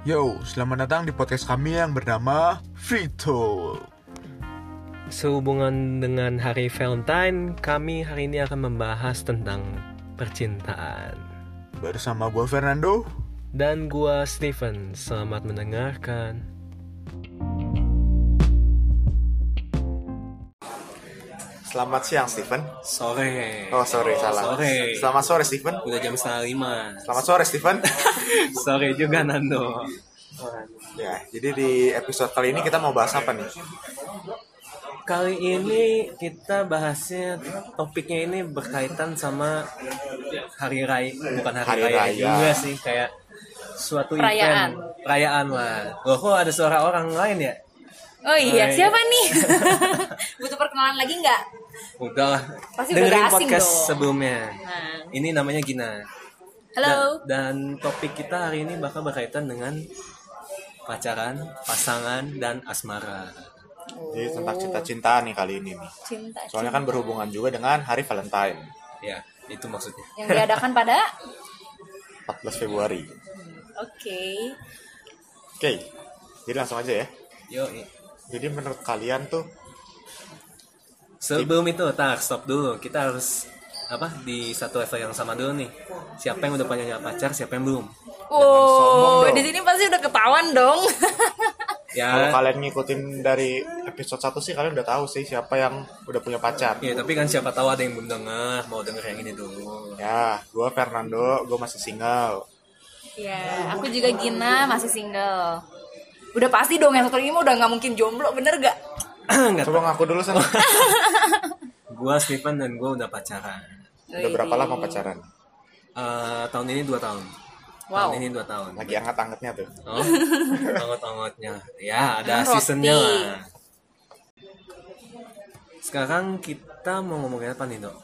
Yo, selamat datang di podcast kami yang bernama Frito. Sehubungan dengan hari Valentine, kami hari ini akan membahas tentang percintaan. Bersama gue Fernando. Dan gua Steven, selamat mendengarkan. Selamat siang Steven. Sore. Oh sorry salah. Sore. Selamat sore Steven. Udah jam setengah lima. Selamat sore Steven. Sore juga Nando. ya, jadi di episode kali ini kita mau bahas apa nih? Kali ini kita bahasnya topiknya ini berkaitan sama hari raya, bukan hari, Hari raya, raya. juga sih kayak suatu Perayaan. event perayaan lah. Loh kok ada suara orang lain ya? Oh iya, Hai. siapa nih? Butuh perkenalan lagi nggak? Udah lah. Pasti udah Dengerin asing podcast dong. sebelumnya. Nah. Ini namanya Gina. Halo. Da- dan topik kita hari ini bakal berkaitan dengan pacaran, pasangan, dan asmara. Jadi tentang cinta-cintaan nih kali ini nih. Cinta. Soalnya kan berhubungan juga dengan hari Valentine, Ya, itu maksudnya. Yang diadakan pada 14 Februari. Oke. Oke, jadi langsung aja ya. Yo, Jadi menurut kalian tuh sebelum itu, tak stop dulu. Kita harus apa di satu level yang sama dulu nih. Siapa yang udah punya pacar, siapa yang belum? Oh, di sini pasti udah ketahuan dong. kalau Ya, kalian ngikutin dari episode 1 sih kalian udah tahu sih siapa yang udah punya pacar. ya tapi kan siapa tahu ada yang belum denger, mau denger yang ini dulu. Ya, gue Fernando, gue masih single. ya, aku juga Gina masih single. Udah pasti dong yang satu ini mah udah nggak mungkin jomblo, bener gak? Enggak Coba ngaku dulu sana. Gua Steven dan gua udah pacaran. Udah berapa lama pacaran? Eh, tahun ini dua tahun. Wow. Tahun ini dua tahun. Lagi anget-angetnya tuh. Oh, angot-angotnya. Ya, ada Roti. seasonnya lah. Sekarang kita mau ngomongin apa nih, Dok?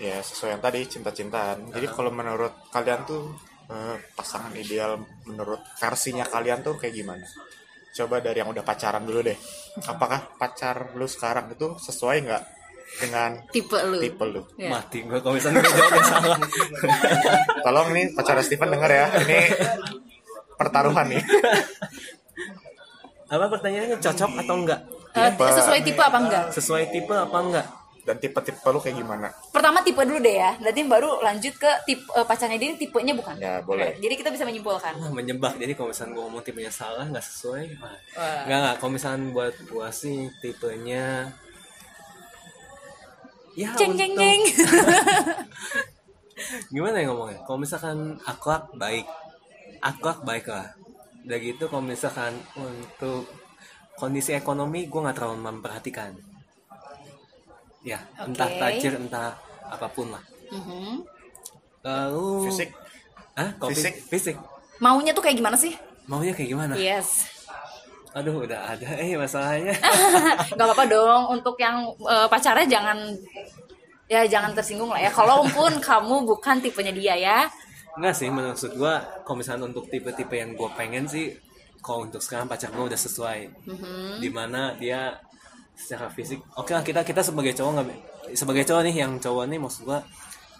Ya, sesuai yang tadi cinta-cintaan. Jadi kalau menurut kalian tuh eh, pasangan ideal menurut versinya kalian tuh kayak gimana? Coba dari yang udah pacaran dulu deh. Apakah pacar lu sekarang itu sesuai nggak dengan Tipe lu. tipe lu? Ya. Mati gua kalau misalnya gua jawabnya salah. Tolong nih pacar Steven denger ya. Ini pertaruhan nih. apa pertanyaannya cocok atau enggak? Eh, Tipe. sesuai tipe apa enggak? Sesuai tipe apa enggak? Dan tipe-tipe lu kayak gimana? Pertama tipe dulu deh ya. Nanti baru lanjut ke tipe eh, pacarnya dia ini tipenya bukan? Ya, boleh. Jadi kita bisa menyimpulkan. Ah, menjebak jadi kalau misalnya gua ngomong tipenya salah nggak sesuai wah. Wah. nggak nggak kalau misalnya buat gua sih tipenya ya Ceng ceng ceng. gimana ya ngomongnya kalau misalkan akhlak baik akhlak baik lah udah gitu kalau misalkan untuk kondisi ekonomi gue nggak terlalu memperhatikan ya entah Oke. tajir entah apa pun lah Mhm. lalu Fisik? ah kalau Fisik? fisik Maunya tuh kayak gimana sih? maunya kayak gimana Yes. aduh udah ada eh masalahnya Gak apa-apa dong. Untuk yang eh, pacarnya jangan ya jangan tersinggung lah ya. Kalaupun kamu bukan tipenya dia ya. Enggak sih, maksud gue kalau misalnya untuk tipe-tipe yang gue pengen sih, kalau untuk sekarang pacar gue udah sesuai. Di mana dia secara fisik, oke lah kita kita sebagai cowok nggak sebagai cowok nih yang cowok nih maksud gue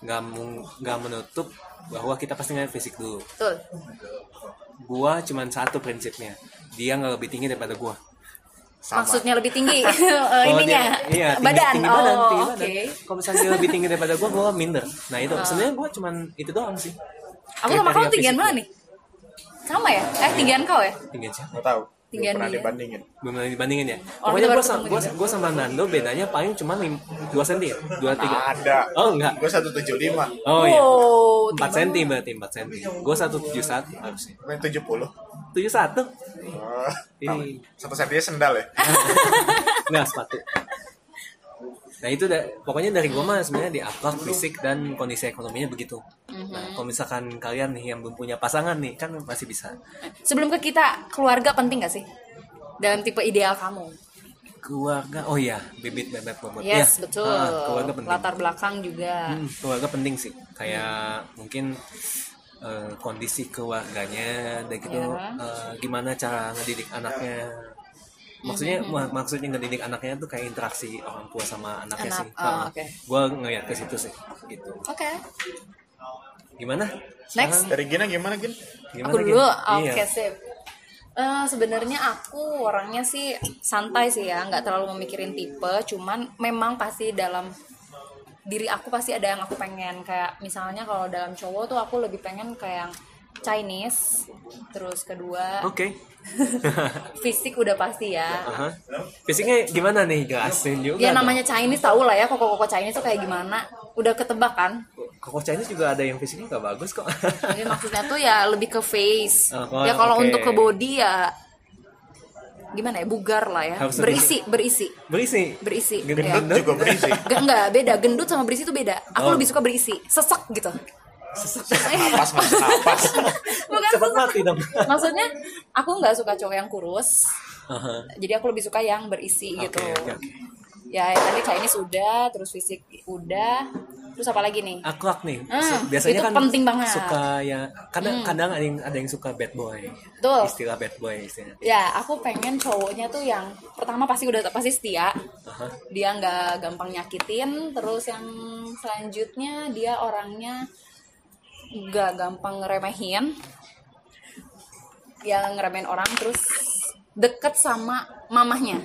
nggak mung- nggak menutup bahwa kita pasti ngeliat fisik dulu. Betul. Gua cuman satu prinsipnya, dia nggak lebih tinggi daripada gua. Sama. Maksudnya lebih tinggi Kalau ininya. dia- iya, tinggi- badan. tinggi badan, oh, tinggi. Kalau misalnya dia lebih tinggi daripada gua, gua minder. Nah itu sebenarnya gua cuman itu doang sih. Aku sama kamu tinggian mana gua. nih? Sama ya? Eh, tinggian kau ya? Tinggian siapa? Nggak tahu. Belum Tinggian pernah dia. dibandingin. belum pernah dibandingin ya Oh, pokoknya gue sama gua, gua sama Nando bedanya paling cuma 2 cm ya 2 tiga Ada. oh enggak Gue 175. oh iya 4 cm berarti 4 cm gue 171 harusnya Gue 70. 71 Oh, ini satu sentinya sendal ya. enggak sepatu nah itu da- pokoknya dari gue mah sebenarnya di akhlak fisik dan kondisi ekonominya begitu nah kalau misalkan kalian nih yang belum punya pasangan nih kan masih bisa Sebelum ke kita, keluarga penting gak sih? Dalam tipe ideal kamu. keluarga oh iya bibit bebek bobot Yes, Ya, betul. ah, keluarga penting Latar belakang juga. Hmm, keluarga penting sih kayak mungkin eh, kondisi keluarganya dan gitu Ya. eh, gimana cara ngedidik anaknya maksudnya Mm-hmm. mak- maksudnya ngedidik anaknya tuh kayak interaksi orang tua sama anaknya Anak, sih oh, oke. gue ngeliat ke situ sih gitu Oke. gimana Next. Dari Gina gimana Gin? Gimana, aku dulu Iya. oke sip Eh, sebenarnya aku orangnya sih santai sih ya nggak terlalu memikirin tipe cuman memang pasti dalam diri aku pasti ada yang aku pengen kayak misalnya kalau dalam cowok tuh aku lebih pengen kayak yang Chinese terus kedua oke. fisik udah pasti ya. Aha. fisiknya gimana nih? Jelasin juga ya dong. namanya Chinese tau lah ya koko koko Chinese tuh kayak gimana. Udah ketebak kan? Koko Chinese juga ada yang fisiknya gak bagus kok. Jadi maksudnya tuh ya lebih ke face. Oh, ya kalau oke. untuk ke body ya gimana ya bugar lah ya. Harus berisi berisi. Berisi? Berisi. Gendut ya. juga berisi. G- enggak beda. Gendut sama berisi itu beda. Aku Oh. lebih suka berisi. Sesek gitu Napas nggak napas. bukan cepat sesek mati dong. maksudnya aku nggak suka cowok yang kurus. Jadi aku lebih suka yang berisi Oke, gitu. oke, oke. ya yang tadi Chinese udah terus fisik udah. Terus apa lagi nih? Akhlak nih Hmm, biasanya itu kan penting banget. Hmm. suka ya kadang kadang ada yang ada yang suka bad boy. Betul. istilah bad boy istilahnya. Ya aku pengen cowoknya tuh yang pertama pasti udah pasti setia. Aha. dia nggak gampang nyakitin. Terus yang selanjutnya dia orangnya nggak gampang ngeremehin. Yang ngeremehin orang terus deket sama mamahnya.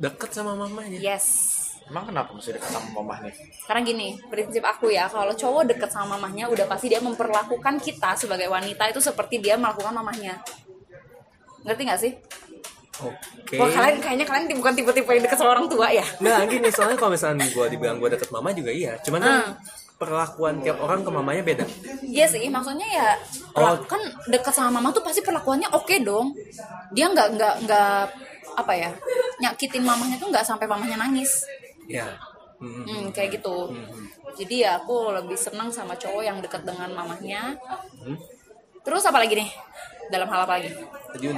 Deket sama mamanya yes. Emang kenapa mesti dekat sama mamah nih? karena gini prinsip aku ya kalau cowok deket sama mamahnya udah pasti dia memperlakukan kita sebagai wanita itu seperti dia melakukan mamahnya. Ngerti nggak sih? Oke. Wah kalian kayaknya kalian bukan tipe-tipe yang deket sama orang tua ya? Nah gini soalnya kalau misalnya gue dibilang gue deket mama juga iya. Cuman kan Hmm. Perlakuan tiap orang ke mamanya beda Iya sih, maksudnya ya Oh. kan dekat sama mama tuh pasti perlakuannya oke dong. Dia nggak nggak nggak apa ya nyakitin mamahnya tuh nggak sampai mamahnya nangis. Ya Hmm. Hmm, kayak gitu. Jadi ya aku lebih senang sama cowok yang dekat dengan mamahnya. Hmm. Terus apa lagi nih? Dalam hal apa lagi?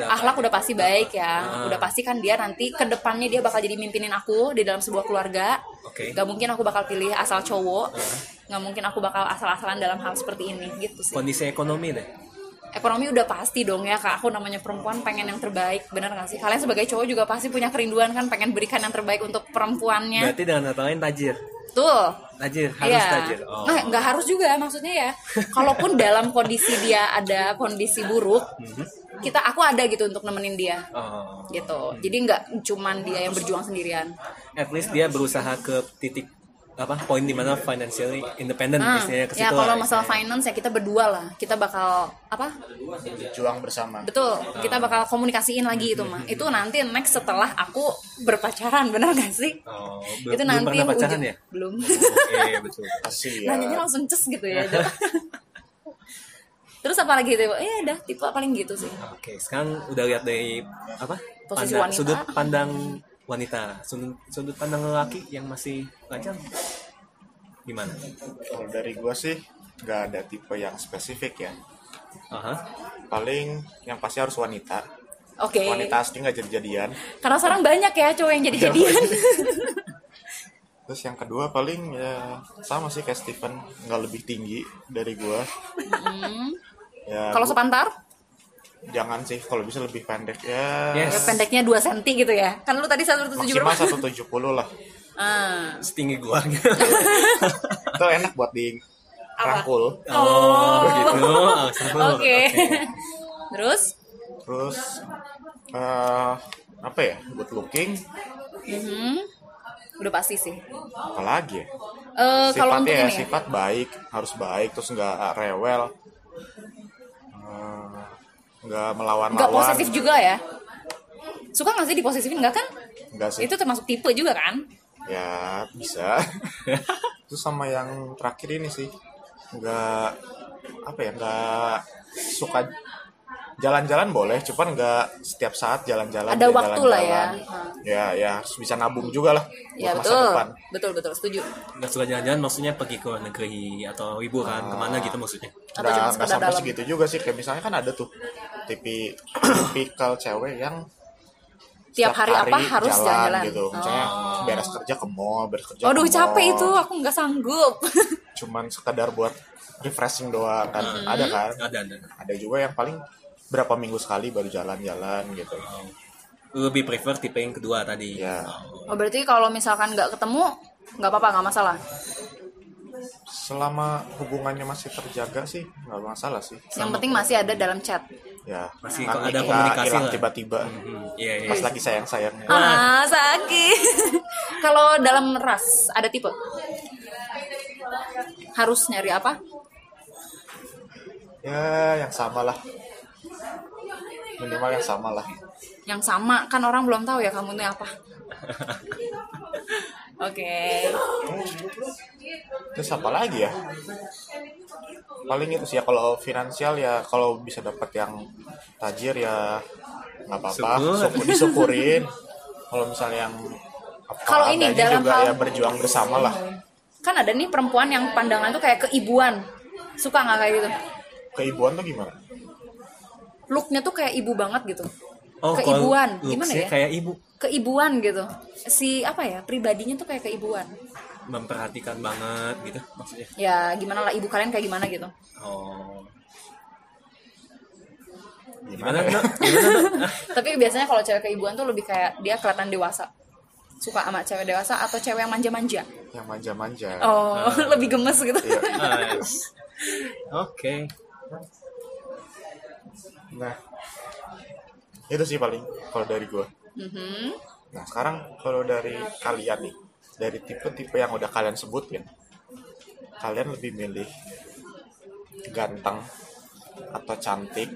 Akhlak udah pasti baik ya. Ah. Udah pasti kan dia nanti ke depannya dia bakal jadi mimpinin aku di dalam sebuah keluarga. Oke. Gak mungkin aku bakal pilih asal cowok. Gak mungkin aku bakal asal-asalan dalam hal seperti ini gitu sih. Kondisi ekonomi deh ekonomi udah pasti dong ya kak aku namanya perempuan pengen yang terbaik bener gak sih kalian sebagai cowok juga pasti punya kerinduan kan pengen berikan yang terbaik untuk perempuannya Berarti dengan kata lain tajir tuh Tajir, harus Iya. tajir oh. Nah, nggak harus juga maksudnya ya. Kalaupun dalam kondisi dia ada kondisi buruk, kita aku ada gitu untuk nemenin dia, Oh. gitu. Jadi nggak cuman dia yang berjuang sendirian. At least dia berusaha ke titik apa poin di mana financially independent Nah, istilahnya ke ya situ kalau lah, masalah istilahnya. finance ya kita berdua lah. Kita bakal apa? Juang bersama. Betul, kita bakal komunikasiin lagi itu mah. Itu nanti next setelah aku berpacaran, bener gak sih? Oh, belum, itu belum nanti pernah pacaran ya? Belum. Oke, betul. Kasih ya. Nanyanya langsung ces gitu ya. Terus apa lagi tipe? Eh udah tipe paling gitu sih. Oke, sekarang udah lihat dari apa? Posisi Pandang- wanita. Sudut pandang wanita, sudut, sudut pandang lelaki yang masih lajang. Gimana? Kalau dari gua sih nggak ada tipe yang spesifik ya. Aha. Paling yang pasti harus wanita. Oke. Wanita asli nggak jadi-jadian. Karena sekarang banyak ya cowok yang jadi jadian. Terus yang kedua paling ya sama sih kayak Steven nggak lebih tinggi dari gua. Ya, Kalau sepantar, jangan sih kalau bisa lebih pendek ya. Yes. ya pendeknya 2 cm gitu ya. Kan lu tadi 170 Maksimal berapa? 170 lah. Ah. Setinggi gua. Itu enak buat di rangkul. oh, gitu. Oh, seru. Oke. Terus Terus eh apa ya? Good looking. mhm. udah pasti sih. Apalagi ya? Eh kalau untuk Sifatnya ya, ini ya, sifat baik, harus baik, terus nggak rewel. Eh, nggak melawan-lawan. nggak positif juga ya. Suka nggak sih diposesifin nggak kan? Nggak sih. Itu termasuk tipe juga kan? Ya bisa. Terus sama yang terakhir ini sih nggak apa ya nggak suka jalan-jalan boleh, cuman nggak setiap saat jalan-jalan. Ada dia waktu lah ya. jalan-jalan. Ya ya harus bisa nabung juga lah Ya buat masa betul. depan. Betul betul setuju. Nggak suka jalan-jalan maksudnya pergi ke negeri atau liburan ke mana gitu maksudnya. Atau Nggak, sampai dalam. segitu juga sih kayak misalnya kan ada tuh tipi tipikal cewek yang Tiap setiap hari apa harus jalan-jalan. gitu misalnya Oh. beres kerja ke mall beres kerja Aduh ke mall. capek itu, aku nggak sanggup. cuman sekedar buat refreshing doang kan ada kan Ada ada. ada juga yang paling berapa minggu sekali baru jalan-jalan gitu Lu lebih prefer tipe yang kedua tadi. ya Oh berarti kalau misalkan nggak ketemu nggak apa-apa nggak masalah. Selama hubungannya masih terjaga sih nggak masalah sih. Yang penting masih ada dalam chat. Ya Masih nggak- ada komunikasi hilang lah. tiba-tiba. Hmm, iya iya. Pas lagi sayang sayangnya ah sakit. Kalau dalam ras ada tipe? Harus nyari apa? Ya yang sama lah. Minimal yang sama lah. Yang sama. Kan orang belum tahu ya kamu ini apa oke. Terus apa lagi ya? Paling itu sih ya kalau finansial ya kalau bisa dapat yang tajir ya nggak apa-apa. Syukur. syukur- disyukurin. Kalau misalnya yang apa Kalau ini dalam juga hal- ya berjuang bersama lah. Kan ada nih perempuan yang pandangan tuh kayak keibuan. Suka nggak kayak gitu? Keibuan tuh gimana? Looknya tuh kayak ibu banget gitu. Oh Keibuan. kalau Gimana ya? kayak ibu keibuan gitu. Si apa ya pribadinya tuh kayak keibuan. Memperhatikan banget gitu maksudnya? Ya gimana lah ibu kalian kayak gimana gitu. Oh. Gimana, gimana ya? Gimana Nak? tapi biasanya kalau cewek keibuan tuh lebih kayak dia kelihatan dewasa. Suka sama cewek dewasa atau cewek yang manja-manja? Yang manja-manja. Oh lebih gemes gitu. Iya. Nice. oke. Nah itu sih paling kalau dari gua Mhm. nah sekarang kalau dari kalian nih dari tipe-tipe yang udah kalian sebutin kalian lebih milih ganteng atau cantik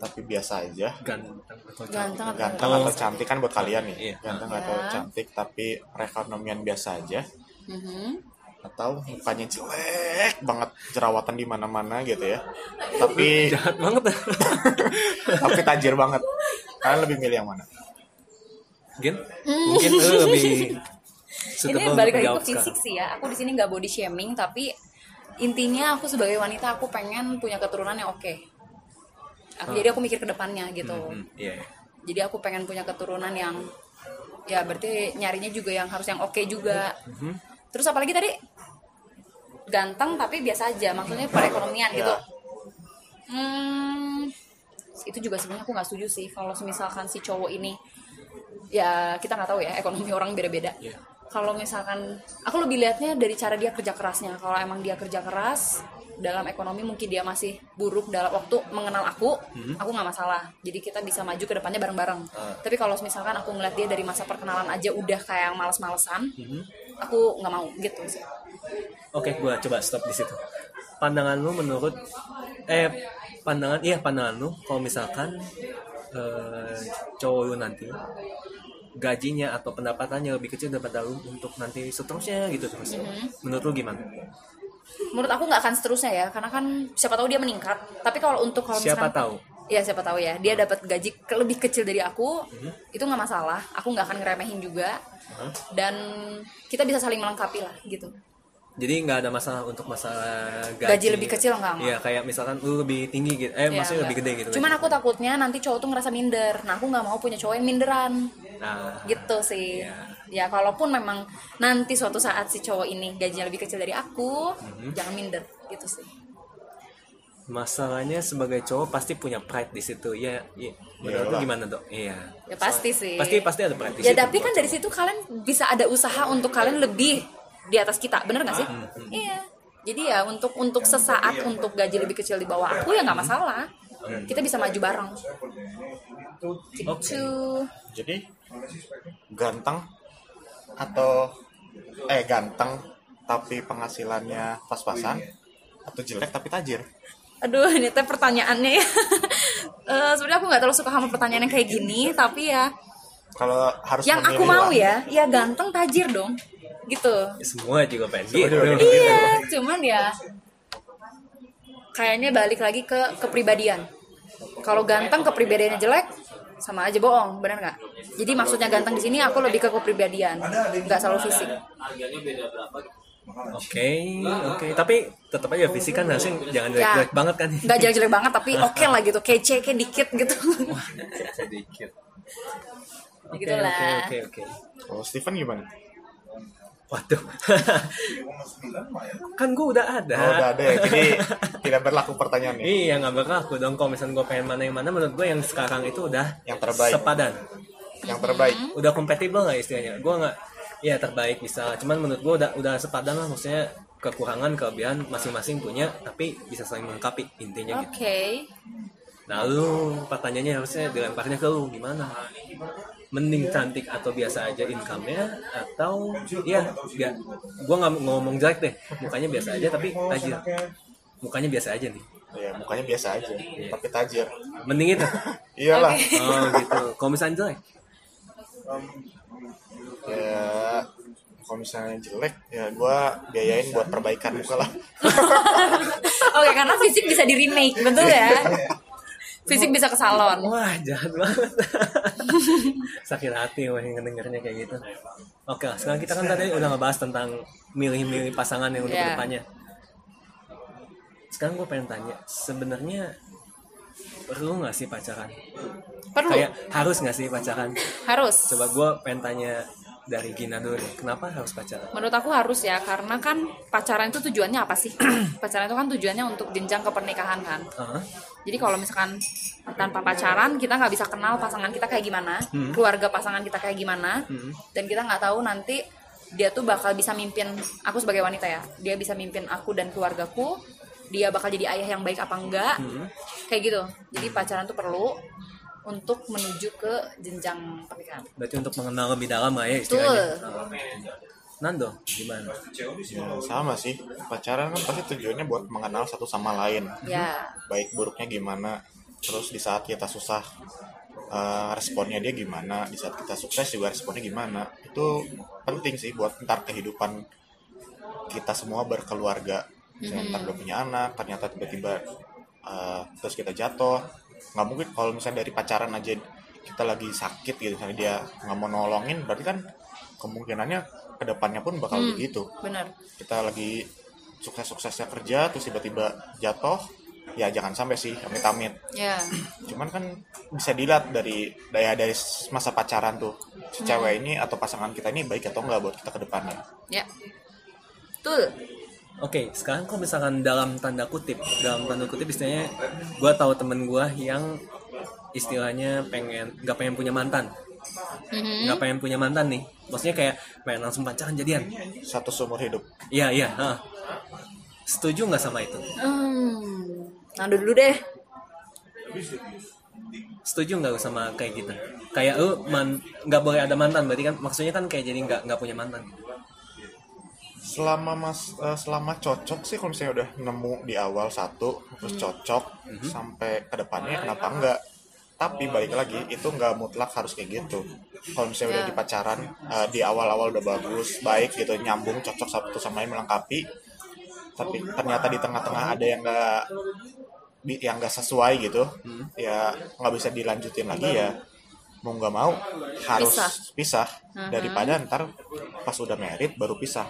tapi biasa aja ganteng atau ganteng atau ganteng atau cantik kan buat kalian nih Iya. ganteng Ya. atau cantik tapi perekonomian biasa aja Mhm. atau mukanya jelek banget jerawatan di mana-mana gitu ya tapi jahat banget tapi tajir banget kalian lebih milih yang mana? Mungkin? Mungkin lu lebih ini balik lagi ke fisik sih ya. Aku di sini nggak body shaming tapi intinya aku sebagai wanita aku pengen punya keturunan yang oke. Aku- jadi aku mikir ke depannya gitu. Hmm, iya iya. jadi aku pengen punya keturunan yang ya berarti nyarinya juga yang harus yang oke juga. Mhm. terus apalagi tadi? Ganteng tapi biasa aja maksudnya perekonomian gitu. Ya. hmm itu juga sebenarnya aku nggak setuju sih. Kalau misalkan si cowok ini ya kita nggak tahu ya ekonomi orang beda-beda. Iya. kalau misalkan aku lebih lihatnya dari cara dia kerja kerasnya. Kalau emang dia kerja keras dalam ekonomi mungkin dia masih buruk dalam waktu mengenal aku aku nggak masalah. Jadi kita bisa maju ke depannya bareng-bareng. Tapi kalau misalkan aku ngeliat dia dari masa perkenalan aja udah kayak yang males-malesan aku nggak mau gitu sih. Oke, gua coba stop di situ. Pandangan lu menurut eh pandangan iya pandangan lu kalau misalkan eh, cowok lu nanti gajinya atau pendapatannya lebih kecil daripada lu untuk nanti seterusnya gitu terus. Menurut lu gimana? menurut aku nggak akan seterusnya ya karena kan siapa tahu dia meningkat. Tapi kalau untuk kalau Siapa misalkan tahu? Iya siapa tahu ya. Dia dapat gaji ke- lebih kecil dari aku itu nggak masalah. Aku nggak akan ngeremehin juga. Dan kita bisa saling melengkapi lah gitu Jadi nggak ada masalah untuk masalah gaji. gaji, lebih kecil nggak. Iya, kayak misalkan lu lebih tinggi gitu. Eh, Iya, maksudnya lebih nggak. gede gitu. cuman aku takutnya nanti cowok tuh ngerasa minder nah aku nggak mau punya cowok yang minderan Nah, gitu sih Iya. ya kalaupun memang nanti suatu saat si cowok ini gajinya lebih kecil dari aku Mhm. jangan minder gitu sih masalahnya sebagai cowok pasti punya pride di situ. Ya, iya. Menurut gimana, Dok? Iya. ya pasti sih Pasti pasti ada pride di ya situ tapi kan dari situ kalian bisa ada usaha untuk kalian lebih di atas kita bener gak sih? Iya. Jadi ya untuk untuk sesaat untuk gaji lebih kecil di bawah aku ya nggak masalah. Kita bisa maju bareng. Gitu. Jadi ganteng atau eh ganteng tapi penghasilannya pas-pasan atau jelek tapi tajir? Aduh ini teh pertanyaannya ya. Eh, sebenarnya aku nggak terlalu suka sama pertanyaan yang kayak gini tapi ya kalau harus yang aku mau ya ya ganteng tajir dong gitu Ya, semua juga pengen gitu. iya cuman ya kayaknya balik lagi ke kepribadian kalau ganteng kepribadiannya jelek sama aja bohong benar nggak jadi maksudnya ganteng di sini aku lebih ke kepribadian nggak selalu fisik Oke, oke. Tapi tetap aja fisik kan harusnya jangan ya jelek-jelek banget kan. nggak jelek jelek banget tapi oke lah gitu kece kayak dikit gitu Sedikit. Oke, Gitulah. oke, oke, oke. kalau Steven gimana Waduh. kan gue udah ada. oh, udah ada ya. Jadi tidak berlaku pertanyaannya Iya nggak berlaku dong. Kalau misalnya gue pengen mana yang mana menurut gue yang sekarang itu udah Yang terbaik. sepadan. Yang terbaik. Hmm. udah kompatibel nggak istilahnya? Gue nggak ya terbaik bisa. Cuman menurut gue udah udah sepadan lah. Maksudnya kekurangan kelebihan masing-masing punya tapi bisa saling melengkapi intinya oke. Gitu nah lu pertanyaannya harusnya dilemparnya ke lu. Gimana mending cantik atau biasa aja income-nya atau ya ya gua nggak ngomong jelek deh mukanya biasa aja tapi tajir. Mukanya biasa aja nih. Ya mukanya biasa aja tapi tajir. Mending itu? Iyalah. Oh gitu. Kalau misalnya jelek? Ya kalau misalnya jelek ya gue biayain buat perbaikan muka lah. Oke karena fisik bisa di remake betul ya fisik bisa ke salon. Wah jahat banget. Sakit hati wah yang dengernya kayak gitu. Oke sekarang kita kan tadi udah ngebahas tentang milih-milih pasangan yang untuk Iya. ke depannya sekarang gue pengen tanya sebenarnya perlu nggak sih pacaran? Perlu. Kayak harus nggak sih pacaran? Harus. Coba gue pengen tanya dari Gina dulu deh kenapa harus pacaran? Menurut aku harus ya karena kan pacaran itu tujuannya apa sih? Pacaran itu kan tujuannya untuk jenjang ke pernikahan kan. Hah? Jadi kalau misalkan tanpa pacaran kita nggak bisa kenal pasangan kita kayak gimana Hmm. keluarga pasangan kita kayak gimana Hmm. dan kita nggak tahu nanti dia tuh bakal bisa mimpin aku sebagai wanita ya dia bisa mimpin aku dan keluargaku dia bakal jadi ayah yang baik apa enggak Hmm. kayak gitu jadi pacaran tuh perlu untuk menuju ke jenjang pernikahan berarti untuk mengenal lebih dalam lah ya istilahnya Betul. Oh. Nando gimana? Ya sama sih. Pacaran kan pasti tujuannya buat mengenal satu sama lain. Ya. Baik buruknya gimana terus di saat kita susah eh, responnya dia gimana di saat kita sukses juga responnya gimana. Itu penting sih buat ntar kehidupan kita semua berkeluarga. Misalnya ntar udah punya anak ternyata tiba-tiba eh, terus kita jatuh. Nggak mungkin kalau misalnya dari pacaran aja kita lagi sakit gitu misalnya dia nggak mau nolongin berarti kan kemungkinannya ke depannya pun bakal Hmm. begitu. benar. Kita lagi sukses-suksesnya kerja terus tiba-tiba jatuh ya jangan sampai sih amit-amit. Ya. Cuman kan bisa dilihat dari daya dari masa pacaran tuh si cewek ini atau pasangan kita ini baik atau enggak buat kita ke depannya. Ya. Betul. Oke, sekarang kalau misalkan dalam tanda kutip, dalam tanda kutip istilahnya, gue tahu temen gue yang istilahnya pengen, nggak pengen punya mantan, Mhm. nggak pengen punya mantan nih. Maksudnya kayak pengen langsung pacaran jadian. satu seumur hidup Iya iya. ha. Setuju nggak sama itu? Hmm, Nando dulu deh. Setuju nggak sama kayak gitu? Kayak lu man nggak boleh ada mantan, berarti kan maksudnya kan kayak jadi nggak nggak punya mantan. selama mas eh, selama cocok sih kalau misalnya udah nemu di awal satu terus cocok sampai ke depannya kenapa enggak tapi balik lagi itu nggak mutlak harus kayak gitu. Kalau misalnya udah Ya. di pacaran eh, di awal-awal udah bagus baik gitu nyambung cocok satu sama lain melengkapi. Tapi ternyata di tengah-tengah ada yang nggak yang nggak sesuai gitu ya nggak bisa dilanjutin lagi ya mau nggak mau harus Pisah. pisah, daripada ntar pas udah merit baru pisah.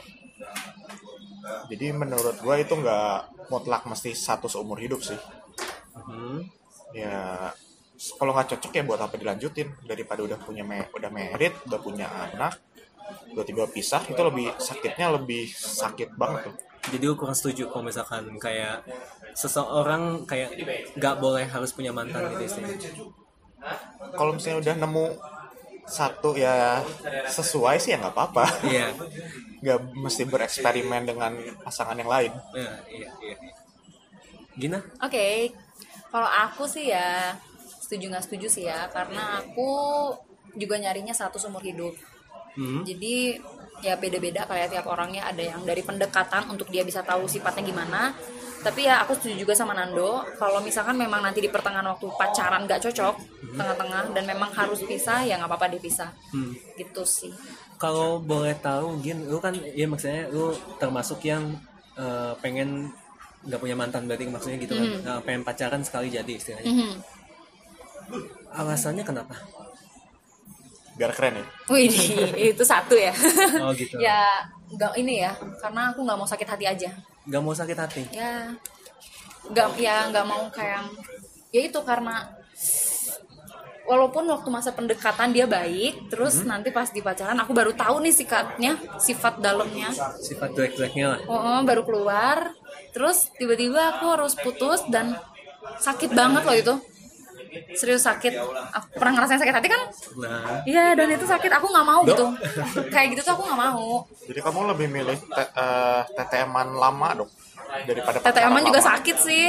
Jadi menurut gue itu nggak mutlak mesti satu seumur hidup sih. Hmm. ya kalau nggak cocok ya buat apa dilanjutin daripada udah punya me- udah merit udah punya anak tiba-tiba pisah itu lebih sakitnya lebih sakit banget tuh Jadi gue kurang setuju kalau misalkan kayak seseorang kayak nggak boleh harus punya mantan gitu istilahnya. kalau misalnya udah nemu satu ya sesuai sih ya nggak apa-apa Iya. nggak mesti bereksperimen dengan pasangan yang lain Iya, iya, iya. Gina? Oke, kalau aku sih ya setuju nggak setuju sih ya, karena aku juga nyarinya satu seumur hidup. Hmm. Jadi ya beda-beda kayak tiap orangnya ada yang dari pendekatan untuk dia bisa tahu sifatnya gimana. Tapi ya aku setuju juga sama Nando, kalau misalkan memang nanti di pertengahan waktu pacaran nggak cocok, tengah-tengah dan memang harus pisah ya nggak apa-apa dipisah. Hmm. Gitu sih. Kalau boleh tahu, Gin, lu kan, ya maksudnya lu termasuk yang eh, pengen nggak punya mantan berarti maksudnya gitu kan, Eh, pengen pacaran sekali jadi istilahnya. Mhm. Alasannya kenapa? biar keren ya Wih, itu satu ya. Oh gitu. ya nggak ini ya, karena aku nggak mau sakit hati aja. Nggak mau sakit hati. ya nggak ya nggak mau kayak ya itu karena walaupun waktu masa pendekatan dia baik terus nanti pas di pacaran aku baru tahu nih sikapnya sifat dalamnya Sifat jelek-jeleknya lah. oh, oh, baru keluar terus tiba-tiba aku harus putus dan sakit banget loh itu serius sakit aku pernah ngerasain sakit hati kan nah iya dan itu sakit aku nggak mau gitu kayak gitu tuh aku nggak mau Jadi kamu lebih milih te- eh, TTM-an lama dong daripada TTM pacaran juga lama. sakit sih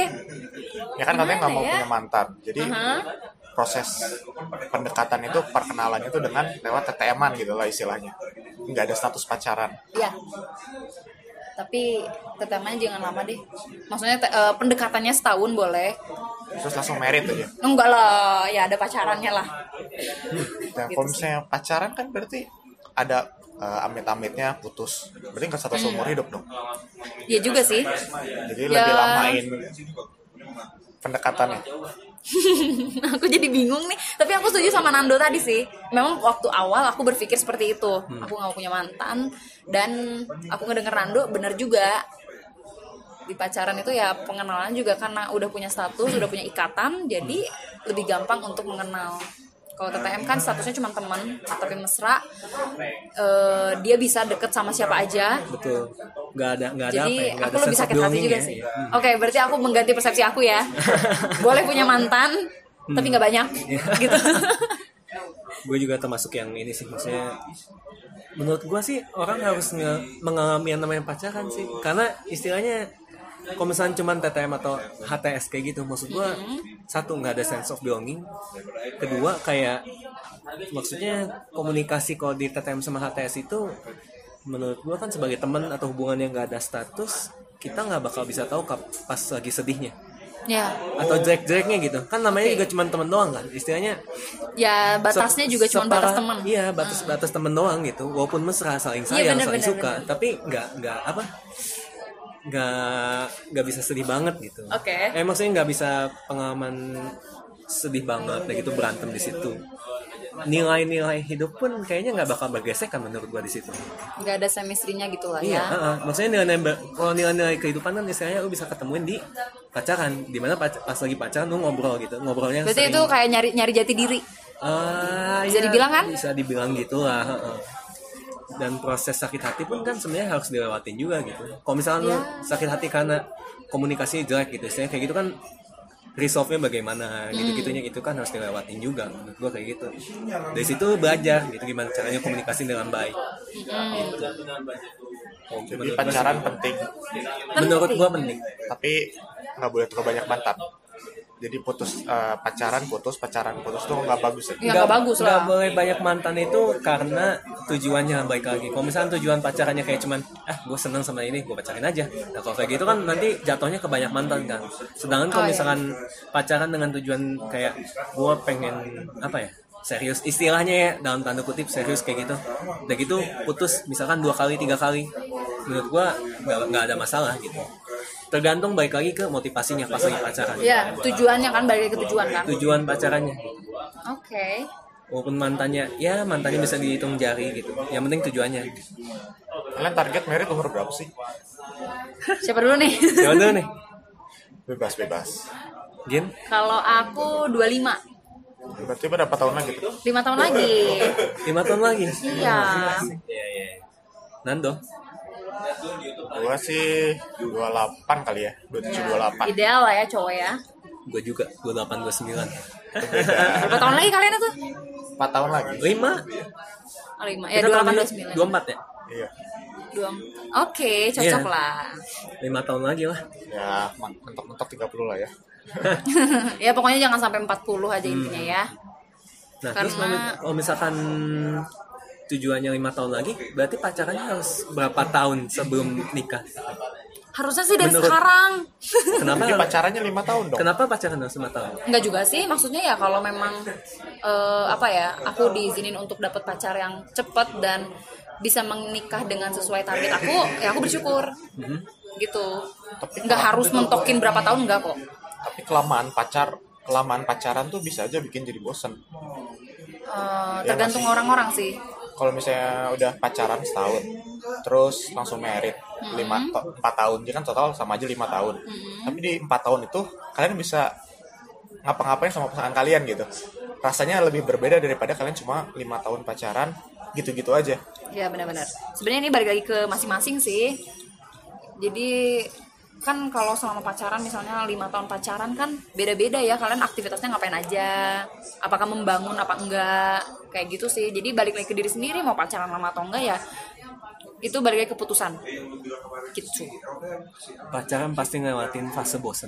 Ya kan katanya nggak mau ya? punya mantan. Jadi Hah? proses pendekatan itu perkenalan itu dengan lewat TTM-an gitu lah istilahnya. Nggak ada status pacaran. ya tapi TTM jangan lama deh maksudnya te- eh, pendekatannya setahun boleh Terus langsung merit aja. enggak lah ya ada pacarannya lah Nah, Gitu kalau sih. misalnya pacaran kan berarti ada eh, amit-amitnya putus. Berarti nggak satu seumur hidup dong. ya juga sih Jadi Ya. lebih lamain pendekatannya. aku jadi bingung nih. Tapi aku setuju sama Nando tadi sih. Memang waktu awal aku berpikir seperti itu. Aku nggak mau punya mantan dan aku ngedenger Nando bener juga. Di pacaran itu ya pengenalan juga karena udah punya status udah punya ikatan jadi lebih gampang untuk mengenal kalau TTM kan statusnya cuma teman tapi mesra eh, dia bisa deket sama siapa aja betul nggak ada nggak ada apa jadi ya nggak aku ada lebih sense of sakit hati juga ya. sih. Hmm. oke berarti aku mengganti persepsi aku ya boleh punya mantan tapi nggak banyak Iya. gitu gue juga termasuk yang ini sih maksudnya menurut gue sih orang harus mengalami yang namanya pacaran sih karena istilahnya kalau misalnya cuma TTM atau HTS kayak gitu maksud gue satu nggak ada sense of belonging. Kedua kayak maksudnya komunikasi kalau di TTM sama HTS itu menurut gue kan sebagai teman atau hubungan yang nggak ada status kita nggak bakal bisa tahu pas lagi sedihnya. Ya. Atau jelek-jeleknya gitu. Kan namanya juga cuma teman doang kan istilahnya ya batasnya juga cuma batas teman. Iya, batas batas temen doang gitu. Walaupun mesra saling Iya, sayang, bener, saling bener, suka, tapi nggak nggak apa nggak nggak bisa sedih banget gitu. Oke. Eh maksudnya nggak bisa pengalaman sedih banget kayak gitu berantem di situ. Nilai-nilai hidup pun kayaknya nggak bakal bergesekan menurut gua di situ. nggak ada semestrinya gitu lah Iya, ya heeh. maksudnya nilai-nilai kalau nilai-nilai kehidupan kan istilahnya lu bisa ketemuin di pacaran, di mana pac- pas lagi pacaran lu ngobrol gitu, ngobrolnya berarti sering- itu kayak nyari nyari jati diri Ah, Bisa iya, dibilang kan? Bisa dibilang gitu lah. heeh. Dan proses sakit hati pun kan sebenarnya harus dilewatin juga gitu. Kalau misalnya lu Iya. sakit hati karena komunikasinya jelek gitu, istilahnya kayak gitu kan resolve-nya bagaimana gitu gitunya itu kan harus dilewatin juga menurut gua kayak gitu. Dari situ belajar gitu gimana caranya komunikasi dengan baik. Gitu. Oh, Jadi pacaran penting, menurut gua penting. tapi nggak boleh terlalu banyak mantan. Jadi putus eh, pacaran, putus pacaran, putus tuh nggak bagus ya. nggak bagus nggak lah boleh banyak mantan itu karena tujuannya baik lagi. Kalau misalnya tujuan pacarannya kayak cuman, ah gue seneng sama ini, gue pacarin aja. Nah kalau kayak gitu kan nanti jatuhnya ke banyak mantan kan. Sedangkan kalau Oh, iya. misalkan pacaran dengan tujuan kayak gue pengen apa ya serius istilahnya ya dalam tanda kutip serius kayak gitu udah gitu putus misalkan dua kali tiga kali menurut gua nggak nggak ada masalah gitu tergantung baik lagi ke motivasinya pas lagi pacaran. Ya tujuannya kan balik ke tujuan kan? Tujuan pacarannya. Oke. Walaupun mantannya ya mantannya bisa dihitung jari gitu. Yang penting tujuannya. Kalian target merit umur berapa sih? siapa dulu nih? Jangan dulu nih? Bebas bebas. Gin kalau aku 25 Berarti berapa tahun lagi? Tuh? lima tahun lagi. Lima tahun lagi? Iya. Iya iya. Nando Gua sih 28 kali ya, 27 28. ideal lah ya cowok ya. Gue juga gue delapan gue sembilan. Berapa tahun lagi kalian itu 4 tahun lagi. lima. Oh, lima. Ya dua delapan dua sembilan. dua empat ya? Iya. dua oke cocok Iya. lah. Lima tahun lagi lah. Ya, mentok-mentok 30 lah ya. ya pokoknya jangan sampai 40 aja intinya ya. Nah, terus Karena- kalau misalkan tujuannya lima tahun lagi, berarti pacarannya harus berapa tahun sebelum nikah? harusnya sih dari Menurut- sekarang Kenapa? Jadi pacarannya 5 tahun dong. Kenapa pacaran harus lima tahun? Enggak juga sih, maksudnya ya kalau memang eh, apa ya, aku diizinin untuk dapat pacar yang cepet dan bisa menikah dengan sesuai target aku, ya aku bersyukur. Gitu. Nggak harus mentokin berapa tahun enggak kok. Tapi kelamaan pacar, kelamaan pacaran tuh bisa aja bikin jadi bosen. Eh, Ya, tergantung masih. orang-orang sih. Kalau misalnya udah pacaran setahun, terus langsung merit lima to- empat tahun, jadi kan total sama aja lima tahun. Tapi di empat tahun itu kalian bisa ngapa-ngapain sama pasangan kalian gitu. Rasanya lebih berbeda daripada kalian cuma lima tahun pacaran gitu-gitu aja. Ya benar-benar. Sebenarnya ini balik lagi ke masing-masing sih. Jadi kan kalau selama pacaran misalnya lima tahun pacaran kan beda-beda ya kalian aktivitasnya ngapain aja apakah membangun apa enggak kayak gitu sih. Jadi balik lagi ke diri sendiri mau pacaran lama atau enggak ya itu balik lagi keputusan. Gitu. Pacaran pasti ngelewatin fase bosen.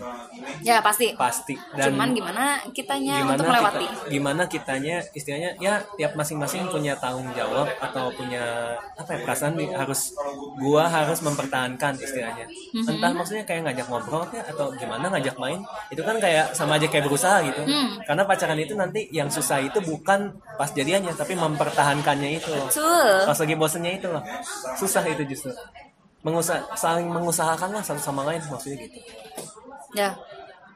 Ya pasti. Pasti. Dan cuman gimana kitanya gimana untuk melewati? kita, gimana kitanya istilahnya ya tiap masing-masing punya tanggung jawab atau punya apa ya perasaan nih, harus gua harus mempertahankan istilahnya. Mhm. entah maksudnya kayak ngajak ngobrol ya atau gimana ngajak main itu kan kayak sama aja kayak berusaha gitu. Hmm. karena pacaran itu nanti yang susah itu bukan pas jadiannya tapi mempertahankannya itu loh. Pas lagi bosennya itu loh susah itu justru. Mengusah saling mengusahakan lah satu sama lain maksudnya gitu. Ya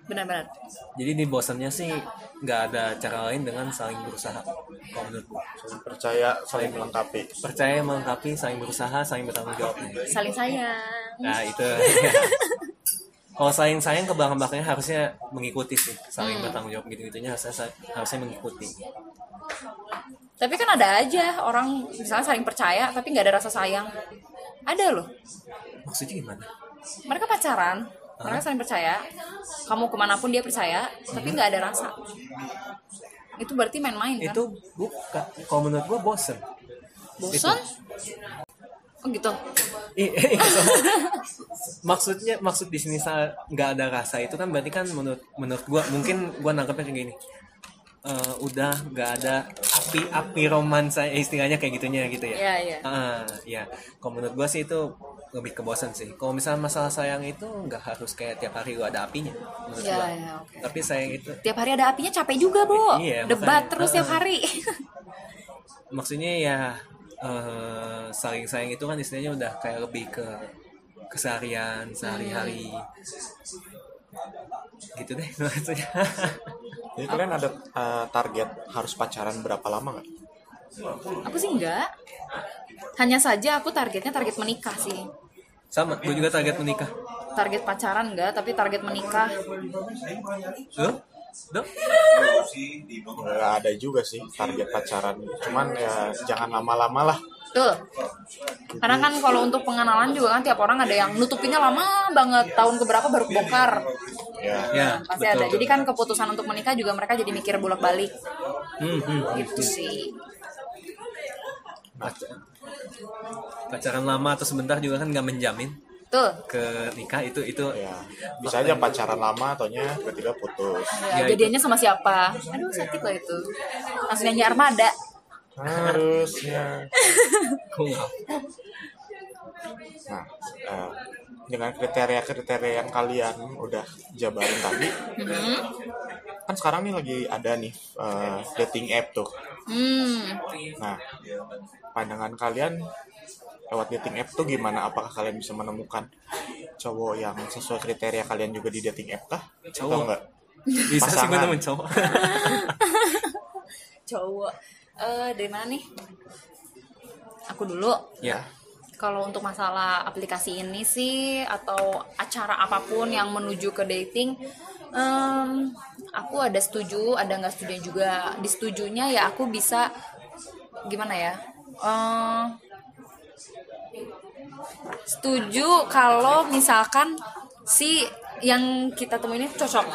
benar-benar. Jadi di bosannya sih nggak ada cara lain dengan saling berusaha kalau menurut gua. saling percaya saling melengkapi. Percaya melengkapi saling berusaha saling bertanggung jawab. Saling sayang. Nah itu. Kalau saling sayang ke belakang belakangnya harusnya mengikuti sih saling bertanggung jawab gitu gitunya harusnya harusnya mengikuti tapi kan ada aja orang misalnya saling percaya tapi nggak ada rasa sayang. Ada loh. Maksudnya gimana? Mereka pacaran mereka saling percaya. Kamu ke mana pun dia percaya tapi nggak ada rasa. Itu berarti main-main kan? Itu bukan kalau menurut gua bosen. Bosan oh gitu. Ih, maksudnya maksud di sini sa- nggak ada rasa itu kan berarti kan menurut menurut gua mungkin gua nangkepnya kayak gini Eh, udah nggak ada api api romansa istilahnya kayak gitunya gitu ya. Iya, iya. Ah, ya kalau menurut gua sih itu lebih ke bosan sih. Kalau misalnya masalah sayang itu nggak harus kayak tiap hari lu ada apinya menurut ya gua. ya oke. Tapi sayang itu tiap hari ada apinya capek juga bo. Iya, debat makanya. terus tiap Heeh. hari. Maksudnya ya eh, saling sayang itu kan istilahnya udah kayak lebih ke keseharian sehari-hari. Gitu deh maksudnya jadi kalian ada eh, target harus pacaran berapa lama nggak? Aku sih enggak hanya saja aku targetnya target menikah sih. Sama gue juga target menikah. Target pacaran enggak tapi target menikah. Lo dok nggak ada juga sih target pacaran. Cuman ya jangan lama-lama lah. Betul. Karena kan kalau untuk pengenalan juga kan tiap orang ada yang nutupinnya lama banget. Tahun keberapa baru bongkar. Ya ya Pasti betul. ada. Jadi kan keputusan untuk menikah juga mereka jadi mikir bolak-balik Hmm, hmm, gitu sih. Pac- pacaran lama atau sebentar juga kan nggak menjamin Tuh. ke nikah itu itu ya bisa aja pacaran lama ataunya tiba-tiba putus Ya, Ya, jadiannya sama siapa? Aduh sakit loh itu. Langsung nyanyi armada. harusnya nah eh, dengan kriteria-kriteria yang kalian udah jabarin tadi Hmm. kan sekarang nih lagi ada nih eh, dating app tuh Hmm. nah pandangan kalian lewat dating app tuh gimana apakah kalian bisa menemukan cowok yang sesuai kriteria kalian juga di dating app kah atau Cowok. enggak bisa sih gue nemuin cowok Cowok. Eh dari mana nih? Aku dulu. ya Kalau untuk masalah aplikasi ini sih atau acara apa pun yang menuju ke dating, em, aku ada setuju, ada nggak setuju juga. Disetujunya ya aku bisa gimana ya? Eh, setuju kalau misalkan si yang kita temuin ini cocok.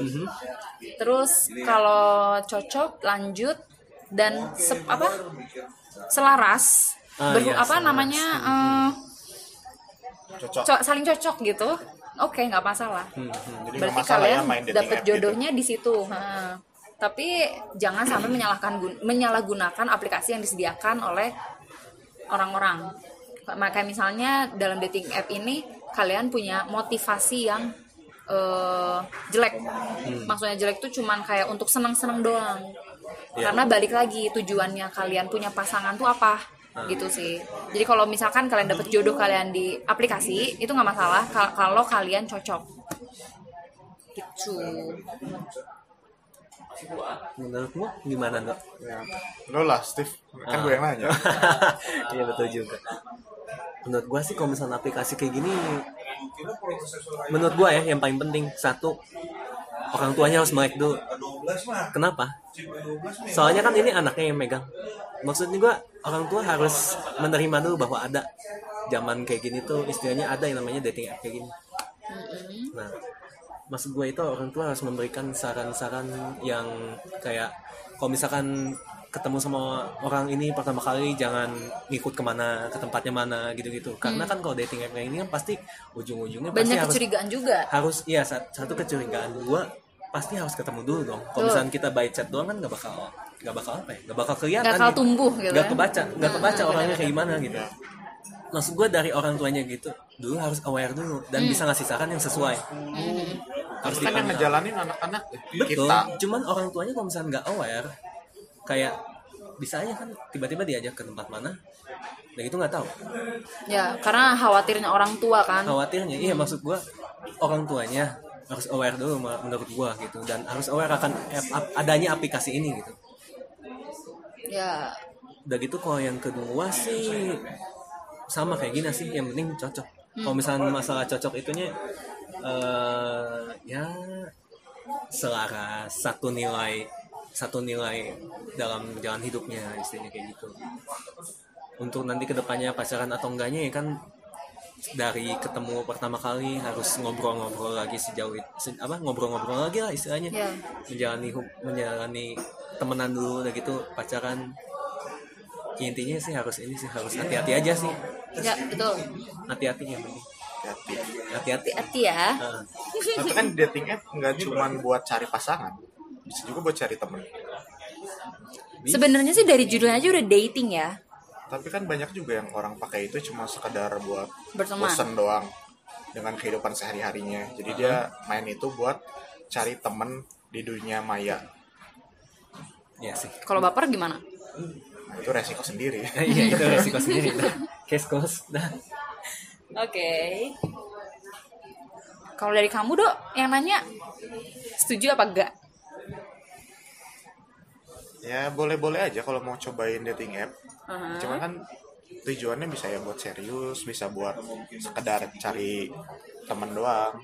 Mhm. Terus kalau cocok lanjut dan sep- apa selaras Ah, Berhu- iya, apa namanya eh, cocok co- saling cocok gitu oke nggak masalah Hmm, hmm. jadi berarti masalah kalian ya dating dapet app gitu. jodohnya di situ Ha. tapi jangan sampai menyalahkan gun- menyalahgunakan aplikasi yang disediakan oleh orang-orang maka misalnya dalam dating app ini kalian punya motivasi yang eh, jelek Hmm. maksudnya jelek tuh cuman kayak untuk senang-senang doang Iya. karena balik lagi tujuannya kalian punya pasangan tuh apa. Gitu sih. Jadi kalau misalkan kalian dapet jodoh kalian di aplikasi itu nggak masalah ka- kalau kalian cocok. Gitu. Menurutmu gimana dok? Ya lo lah Steve. Kan gue yang nanya. Iya betul juga. Menurut gua sih kalau misalnya aplikasi kayak gini menurut gua ya yang paling penting satu orang tuanya harus melek dulu. Kenapa? Soalnya kan ini anaknya yang megang maksudnya gua orang tua harus menerima dulu bahwa ada zaman kayak gini tuh istilahnya ada yang namanya dating app kayak gini. Nah maksud gue itu orang tua harus memberikan saran-saran yang kayak kalau misalkan ketemu sama orang ini pertama kali jangan ngikut ke mana ke tempatnya mana gitu-gitu. Karena kan kalau dating app kayak ini kan pasti ujung-ujungnya pasti banyak harus kecurigaan juga. harus iya sat- satu kecurigaan. Dua pasti harus ketemu dulu dong. Kalau misalnya kita by chat doang kan nggak bakal nggak bakal apa ya nggak bakal kelihatan Nggak bakal gitu. tumbuh gitu nggak ya. kebaca nggak kebaca Hmm, orangnya kayak gimana gitu maksud gue dari orang tuanya gitu dulu harus aware dulu dan Hmm. bisa ngasih saran yang sesuai harus kan yang dipantau. ngejalanin anak-anak Betul. kita Cuman orang tuanya kalau misalnya nggak aware, kayak bisa aja kan tiba-tiba diajak ke tempat mana, dan itu nggak tahu. ya karena khawatirnya orang tua kan Khawatirnya, iya maksud gua orang tuanya harus aware dulu menurut gua gitu dan harus aware akan adanya aplikasi ini gitu. Ya Udah gitu kalau yang kedua sih sama kayak gini sih, yang penting cocok. Kalau misalnya masalah cocok itunya eh ya selaras satu nilai satu nilai dalam jalan hidupnya istilahnya kayak gitu untuk nanti ke depannya pacaran atau enggaknya ya kan dari ketemu pertama kali harus ngobrol-ngobrol lagi sejauh se- apa ngobrol-ngobrol lagi lah istilahnya. Ya. menjalani menjalani temenan dulu udah gitu pacaran. Ya, intinya sih harus ini sih harus hati-hati aja sih. Ya betul. Hati-hati yang penting hati hati-hati. Hati-hati ya. Nah, tapi kan dating app nggak cuma buat cari pasangan bisa juga buat cari temen. Sebenarnya sih dari judulnya aja udah dating ya tapi kan banyak juga yang orang pakai itu cuma sekedar buat bosen doang dengan kehidupan sehari harinya jadi dia main itu buat cari temen di dunia maya. Ya sih. Kalau baper gimana? Nah, itu resiko sendiri. Iya itu resiko sendiri. Dah case cost dah oke. Kalau dari kamu dok yang nanya setuju apa enggak ya boleh-boleh aja kalau mau cobain dating app. Aha. cuman kan tujuannya bisa ya buat serius bisa buat sekedar cari temen doang.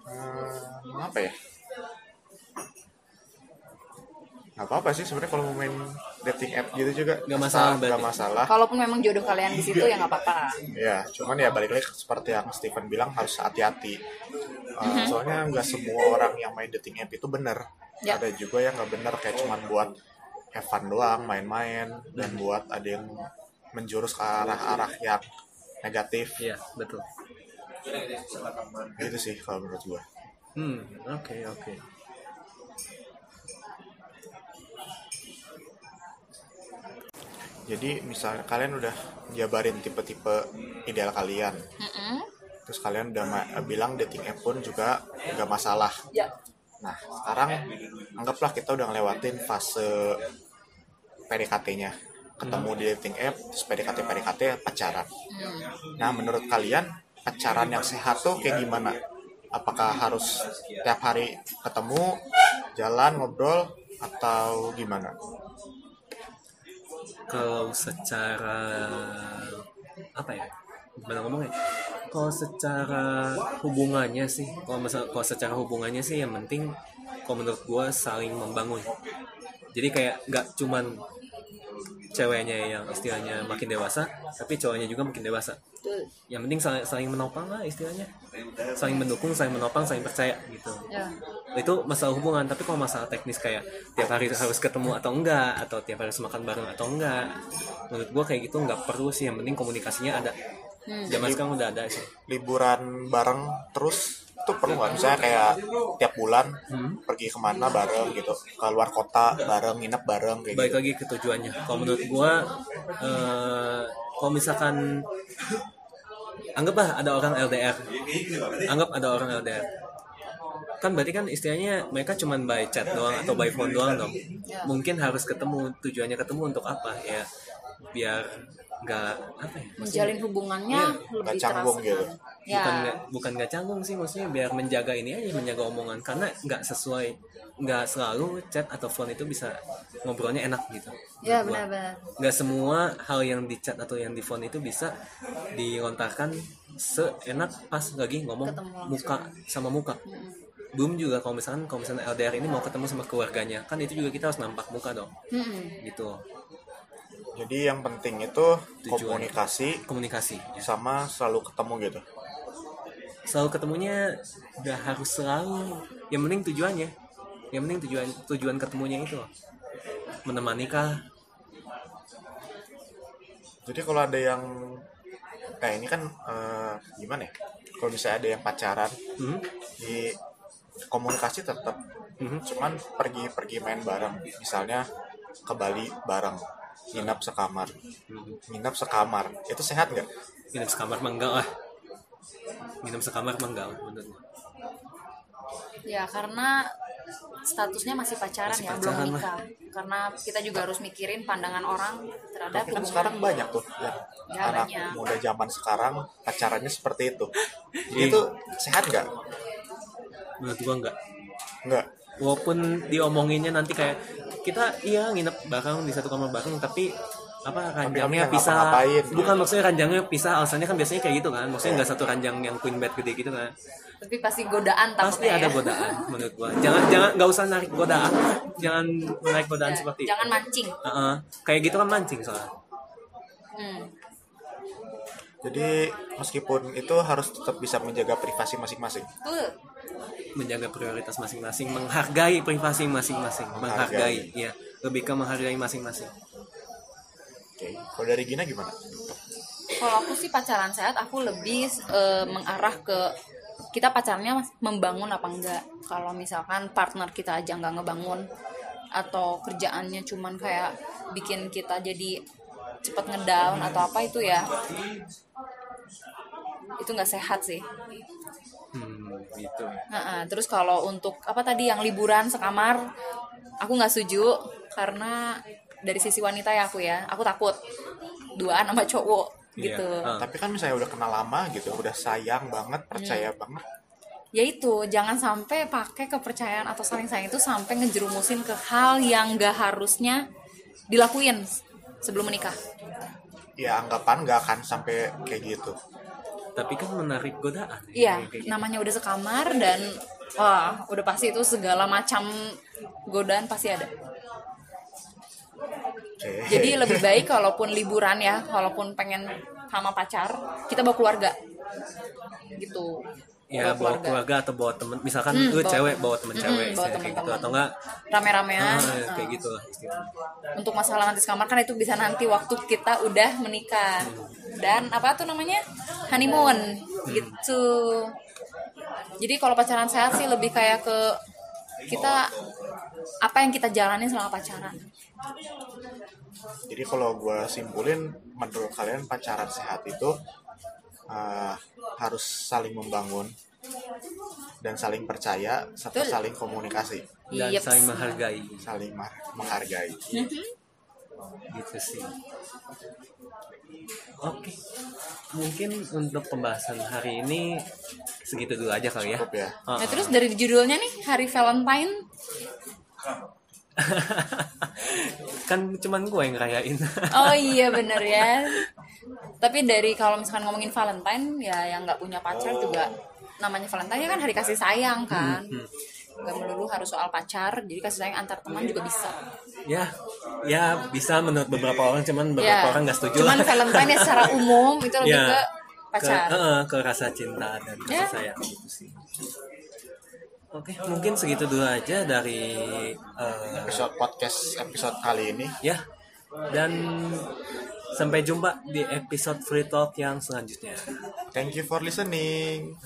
Hmm, apa ya? Nggak apa-apa sih sebenarnya kalau mau main dating app gitu juga. Nggak masalah nggak berarti. masalah. Kalaupun memang jodoh kalian di situ ya nggak apa-apa. Ya cuman ya balik lagi seperti yang Steven bilang harus hati-hati. Uh, soalnya nggak semua orang yang main dating app itu bener Ya. ada juga yang nggak bener kayak cuman buat have fun doang main-main dan buat ada yang menjurus ke arah-arah yang negatif. Iya betul. Gitu sih kalau menurut gua. Hmm oke oke. Jadi misalnya kalian udah jabarin tipe-tipe ideal kalian. Mm-mm. terus kalian udah bilang dating app pun juga nggak masalah. Ya Nah, sekarang anggaplah kita udah ngelewatin fase PDKT-nya. Ketemu di dating app, terus PDKT PDKT pacaran. Nah, menurut kalian pacaran yang sehat tuh kayak gimana? Apakah harus tiap hari ketemu, jalan, ngobrol, atau gimana? kalau secara apa ya gimana ngomongnya? Kalau secara hubungannya sih kalau misal kalau secara hubungannya sih yang penting kalau menurut gue saling membangun. Jadi kayak nggak cuman ceweknya yang istilahnya makin dewasa tapi cowoknya juga makin dewasa. Yang penting saling, saling menopang lah istilahnya. Saling mendukung saling menopang saling percaya gitu. Ya. Itu masalah hubungan tapi kalau masalah teknis kayak tiap hari harus ketemu atau enggak atau tiap hari harus makan bareng atau enggak menurut gua kayak gitu nggak perlu sih. Yang penting komunikasinya ada zaman sekarang udah ada sih. Liburan bareng terus itu perlu nggak? Misalnya kayak tiap bulan pergi ke mana bareng gitu, ke luar kota bareng, nginep bareng kayak balik gitu. lagi ke tujuannya. Kalau menurut gua eh, kalau misalkan anggaplah ada orang LDR anggap ada orang LDR kan berarti kan istilahnya mereka cuman by chat doang atau by phone doang dong. Mungkin harus ketemu tujuannya ketemu untuk apa? Ya biar nggak apa ya maksudnya menjalin hubungannya lebih nggak canggung terasa gitu. ya. Bukan nggak bukan nggak canggung sih maksudnya biar menjaga ini aja menjaga omongan. Karena nggak sesuai nggak selalu chat atau phone itu bisa ngobrolnya enak gitu. Ya benar-benar. Nggak semua hal yang di chat atau yang di phone itu bisa dilontarkan seenak pas lagi ngomong Ketemu langsung. muka sama muka. Belum juga kalau misalkan kalau misalnya LDR ini mau ketemu sama keluarganya. Kan itu juga kita harus nampak muka dong. Mm-mm. gitu Jadi yang penting itu Tujuan. komunikasi komunikasi ya. sama selalu ketemu gitu. selalu ketemunya udah harus selalu yang penting tujuannya yang penting tujuan tujuan ketemunya itu menemani kah Jadi kalau ada yang kayak ini kan eh, gimana ya? Kalau misalnya ada yang pacaran hmm? di komunikasi tetap Mhm. cuman pergi-pergi main bareng misalnya ke Bali bareng nginap sekamar. Nginap sekamar. Itu sehat nggak? Nginep sekamar mah enggak lah nginep sekamar mah enggak lah menurut gua. Ya karena statusnya masih pacaran Masih ya, pacaran belum lah. nikah. Karena kita juga harus mikirin pandangan orang terhadap tapi kan sekarang banyak tuh yang Ya, anak banyak. muda zaman sekarang pacarannya seperti itu. Itu sehat nggak? Menurut gua enggak nggak. Walaupun diomonginnya nanti kayak kita iya nginep bareng di satu kamar bareng tapi apa ranjangnya pisah bukan gitu. maksudnya ranjangnya pisah alasannya kan biasanya kayak gitu kan maksudnya nggak satu ranjang yang queen bed gede gitu kan Tapi pasti godaan pasti ada ya. godaan menurut gua jangan jangan nggak usah narik godaan jangan narik godaan Ya, seperti Jangan itu mancing. Heeh. kayak gitu kan mancing soalnya Hmm. jadi meskipun itu harus tetap bisa menjaga privasi masing-masing. Menjaga prioritas masing-masing menghargai privasi masing-masing menghargai Menghargai. ya lebih ke menghargai masing-masing oke kalau dari Gina gimana Kalau aku sih pacaran sehat, aku lebih eh, mengarah ke kita pacarnya membangun apa enggak. Kalau misalkan partner kita aja nggak ngebangun atau kerjaannya cuman kayak bikin kita jadi cepet ngedown atau apa itu ya itu nggak sehat sih. Hmm, gitu Nah, terus kalau untuk apa tadi yang liburan sekamar, aku nggak setuju karena dari sisi wanita ya aku ya, aku takut duaan sama cowok Iya. gitu. Ah. tapi kan misalnya udah kenal lama gitu udah sayang banget percaya banget Ya itu, jangan sampai pakai kepercayaan atau saling sayang itu sampai ngejerumusin ke hal yang nggak harusnya dilakuin sebelum menikah. ya anggapan nggak akan sampai kayak gitu tapi kan menarik godaan Iya, Kayak gitu. namanya udah sekamar dan wah, udah pasti itu segala macam godaan pasti ada. oke Jadi lebih baik kalaupun liburan ya, kalaupun pengen sama pacar, kita bawa keluarga. Gitu. Ya bawa keluarga atau bawa temen misalkan Hmm, lu cewek bawa temen Hmm, cewek bawa kayak gitu temen-temen. atau enggak Rame-ramean. ah, Nah, kayak gitu lah istilahnya. Untuk masalah nanti sekamar kan itu bisa nanti waktu kita udah menikah. Dan apa tuh namanya? honeymoon gitu. Jadi kalau pacaran sehat sih lebih kayak ke kita apa yang kita jalani selama pacaran. jadi kalau gue simpulin menurut kalian pacaran sehat itu uh, harus saling membangun dan saling percaya serta Betul. saling komunikasi. Dan Yeps. saling menghargai. Saling ma- menghargai. Gitu sih. Oke. Mungkin untuk pembahasan hari ini segitu dulu aja kali ya. Cukup ya. Ah, Nah terus dari judulnya nih Hari Valentine kan cuman gue yang ngerayain Oh iya bener ya. Tapi dari kalau misalkan ngomongin Valentine ya yang nggak punya pacar juga namanya Valentine ya kan hari kasih sayang kan. Gak melulu harus soal pacar, jadi kasih sayang antar teman juga bisa. ya ya bisa menurut beberapa orang cuman beberapa Ya. orang nggak setuju Cuman lah Valentine ya secara umum itu lebih Ya. ke ke, pacar. eh, ke rasa cinta dan kasih Ya. sayang gitu sih oke. Mungkin segitu dulu aja dari eh, episode podcast episode kali ini. Ya. Dan sampai jumpa di episode free talk yang selanjutnya. Thank you for listening